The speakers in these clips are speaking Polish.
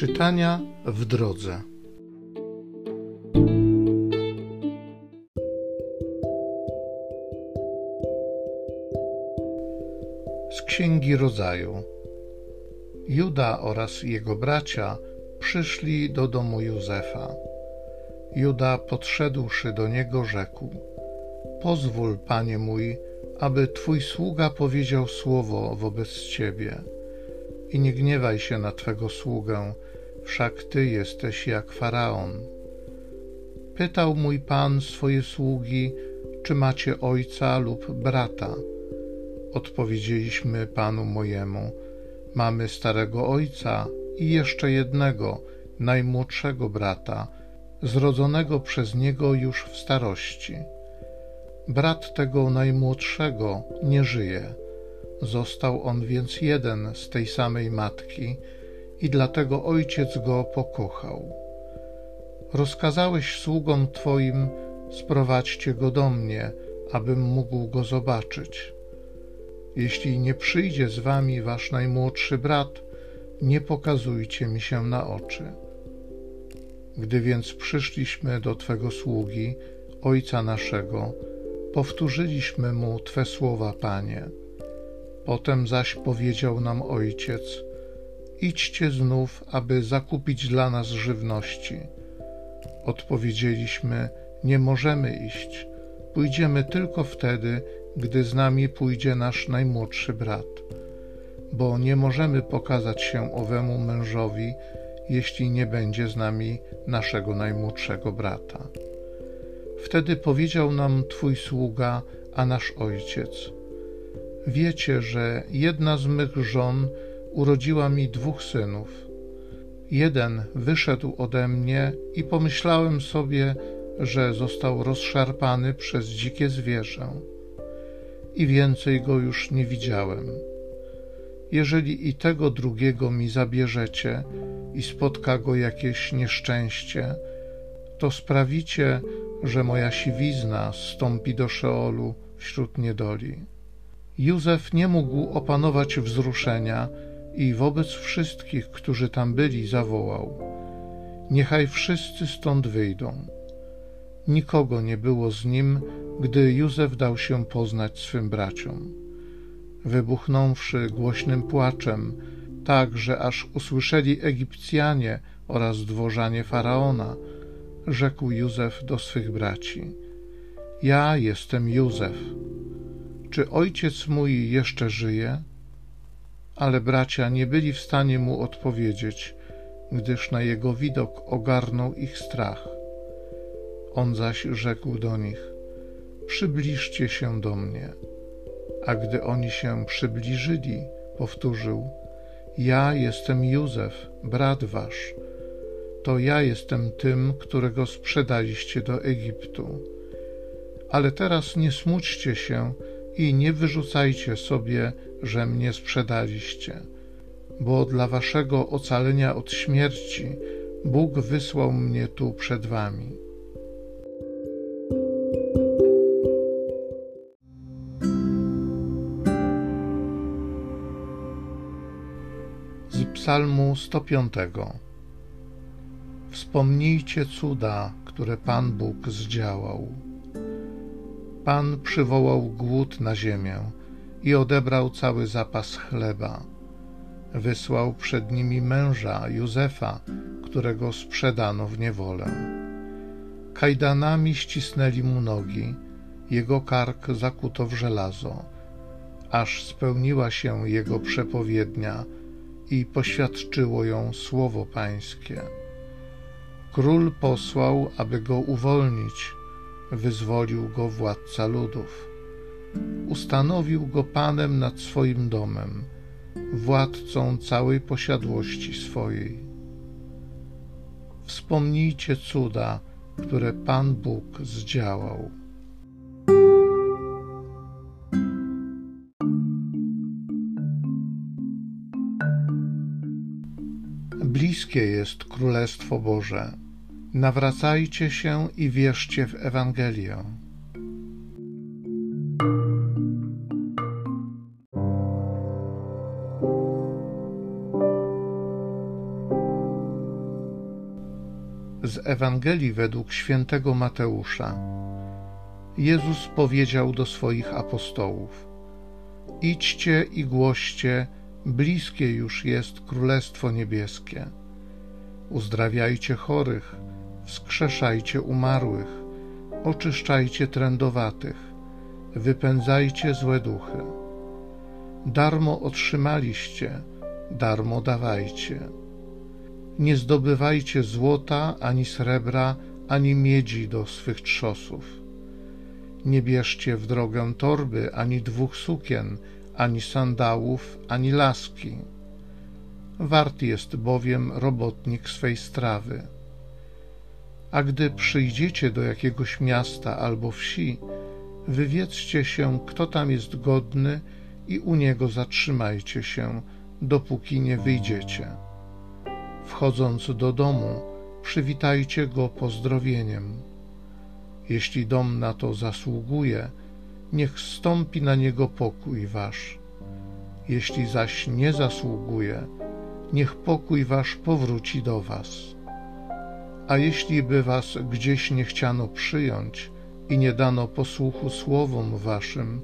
Czytania w drodze. Z Księgi Rodzaju. Juda oraz jego bracia przyszli do domu Józefa. Juda podszedłszy do niego rzekł: Pozwól, panie mój, aby twój sługa powiedział słowo wobec ciebie. I nie gniewaj się na twego sługę, wszak ty jesteś jak faraon. Pytał mój pan swoje sługi, czy macie ojca lub brata. Odpowiedzieliśmy panu mojemu: Mamy starego ojca i jeszcze jednego, najmłodszego brata, zrodzonego przez niego już w starości. Brat tego najmłodszego nie żyje. Został on więc jeden z tej samej matki i dlatego ojciec go pokochał. Rozkazałeś sługom Twoim, sprowadźcie go do mnie, abym mógł go zobaczyć. Jeśli nie przyjdzie z wami wasz najmłodszy brat, nie pokazujcie mi się na oczy. Gdy więc przyszliśmy do Twego sługi, ojca naszego, powtórzyliśmy mu Twe słowa, Panie. Potem zaś powiedział nam ojciec: Idźcie znów, aby zakupić dla nas żywności. Odpowiedzieliśmy: Nie możemy iść. Pójdziemy tylko wtedy, gdy z nami pójdzie nasz najmłodszy brat, bo nie możemy pokazać się owemu mężowi, jeśli nie będzie z nami naszego najmłodszego brata. Wtedy powiedział nam Twój sługa, a nasz ojciec: Wiecie, że jedna z mych żon urodziła mi dwóch synów. Jeden wyszedł ode mnie i pomyślałem sobie, że został rozszarpany przez dzikie zwierzę. I więcej go już nie widziałem. Jeżeli i tego drugiego mi zabierzecie i spotka go jakieś nieszczęście, to sprawicie, że moja siwizna stąpi do Szeolu wśród niedoli. Józef nie mógł opanować wzruszenia i wobec wszystkich, którzy tam byli, zawołał: Niechaj wszyscy stąd wyjdą. Nikogo nie było z nim, gdy Józef dał się poznać swym braciom. Wybuchnąwszy głośnym płaczem, tak że aż usłyszeli Egipcjanie oraz dworzanie faraona, rzekł Józef do swych braci: Ja jestem Józef. Czy ojciec mój jeszcze żyje? Ale bracia nie byli w stanie mu odpowiedzieć, gdyż na jego widok ogarnął ich strach. On zaś rzekł do nich: Przybliżcie się do mnie. A gdy oni się przybliżyli, powtórzył: Ja jestem Józef, brat wasz to ja jestem tym, którego sprzedaliście do Egiptu. Ale teraz nie smućcie się i nie wyrzucajcie sobie, że mnie sprzedaliście, bo dla waszego ocalenia od śmierci Bóg wysłał mnie tu przed wami. Z Psalmu 105 Wspomnijcie cuda, które Pan Bóg zdziałał. Pan przywołał głód na ziemię i odebrał cały zapas chleba. Wysłał przed nimi męża Józefa, którego sprzedano w niewolę. Kajdanami ścisnęli mu nogi, jego kark zakuto w żelazo, aż spełniła się jego przepowiednia i poświadczyło ją słowo Pańskie. Król posłał, aby go uwolnić, wyzwolił go władca ludów. Ustanowił go panem nad swoim domem, władcą całej posiadłości swojej. Wspomnijcie cuda, które Pan Bóg zdziałał. Bliskie jest Królestwo Boże. Nawracajcie się i wierzcie w Ewangelię. z Ewangelii według świętego Mateusza. Jezus powiedział do swoich apostołów: Idźcie i głoście, bliskie już jest Królestwo Niebieskie. Uzdrawiajcie chorych, wskrzeszajcie umarłych, oczyszczajcie trędowatych, wypędzajcie złe duchy. Darmo otrzymaliście, darmo dawajcie. Nie zdobywajcie złota, ani srebra, ani miedzi do swych trzosów. Nie bierzcie w drogę torby, ani dwóch sukien, ani sandałów, ani laski. Wart jest bowiem robotnik swej strawy. A gdy przyjdziecie do jakiegoś miasta albo wsi, wywiedzcie się, kto tam jest godny i u niego zatrzymajcie się, dopóki nie wyjdziecie. Wchodząc do domu, przywitajcie go pozdrowieniem. Jeśli dom na to zasługuje, niech stąpi na niego pokój wasz. Jeśli zaś nie zasługuje, niech pokój wasz powróci do was. A jeśli by was gdzieś nie chciano przyjąć i nie dano posłuchu słowom waszym,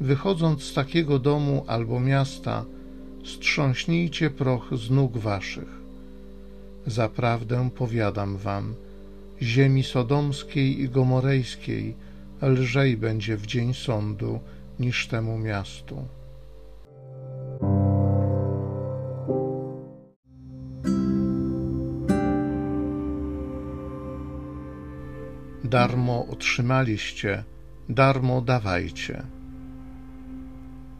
wychodząc z takiego domu albo miasta, strząśnijcie proch z nóg waszych. Zaprawdę powiadam wam, ziemi sodomskiej i gomorejskiej lżej będzie w dzień sądu niż temu miastu. Darmo otrzymaliście, darmo dawajcie.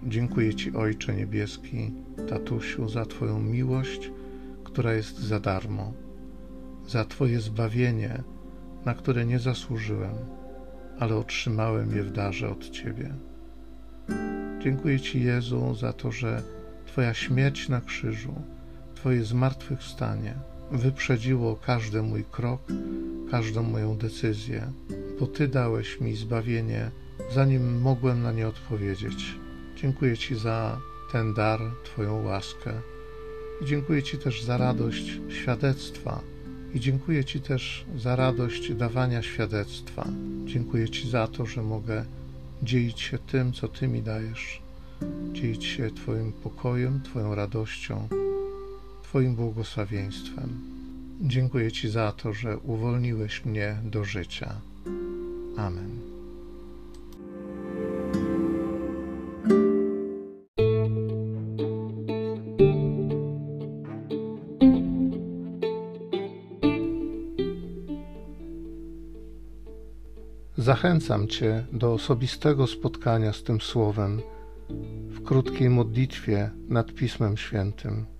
Dziękuję Ci, Ojcze Niebieski, Tatusiu, za Twoją miłość, która jest za darmo, za Twoje zbawienie, na które nie zasłużyłem, ale otrzymałem je w darze od Ciebie. Dziękuję Ci, Jezu, za to, że Twoja śmierć na krzyżu, Twoje zmartwychwstanie wyprzedziło każdy mój krok, każdą moją decyzję, bo Ty dałeś mi zbawienie, zanim mogłem na nie odpowiedzieć. Dziękuję Ci za ten dar, Twoją łaskę. I dziękuję Ci też za radość świadectwa. I dziękuję Ci też za radość dawania świadectwa. Dziękuję Ci za to, że mogę dzielić się tym, co Ty mi dajesz, dzielić się Twoim pokojem, Twoją radością, Twoim błogosławieństwem. Dziękuję Ci za to, że uwolniłeś mnie do życia. Amen. Zachęcam Cię do osobistego spotkania z tym Słowem w krótkiej modlitwie nad Pismem Świętym.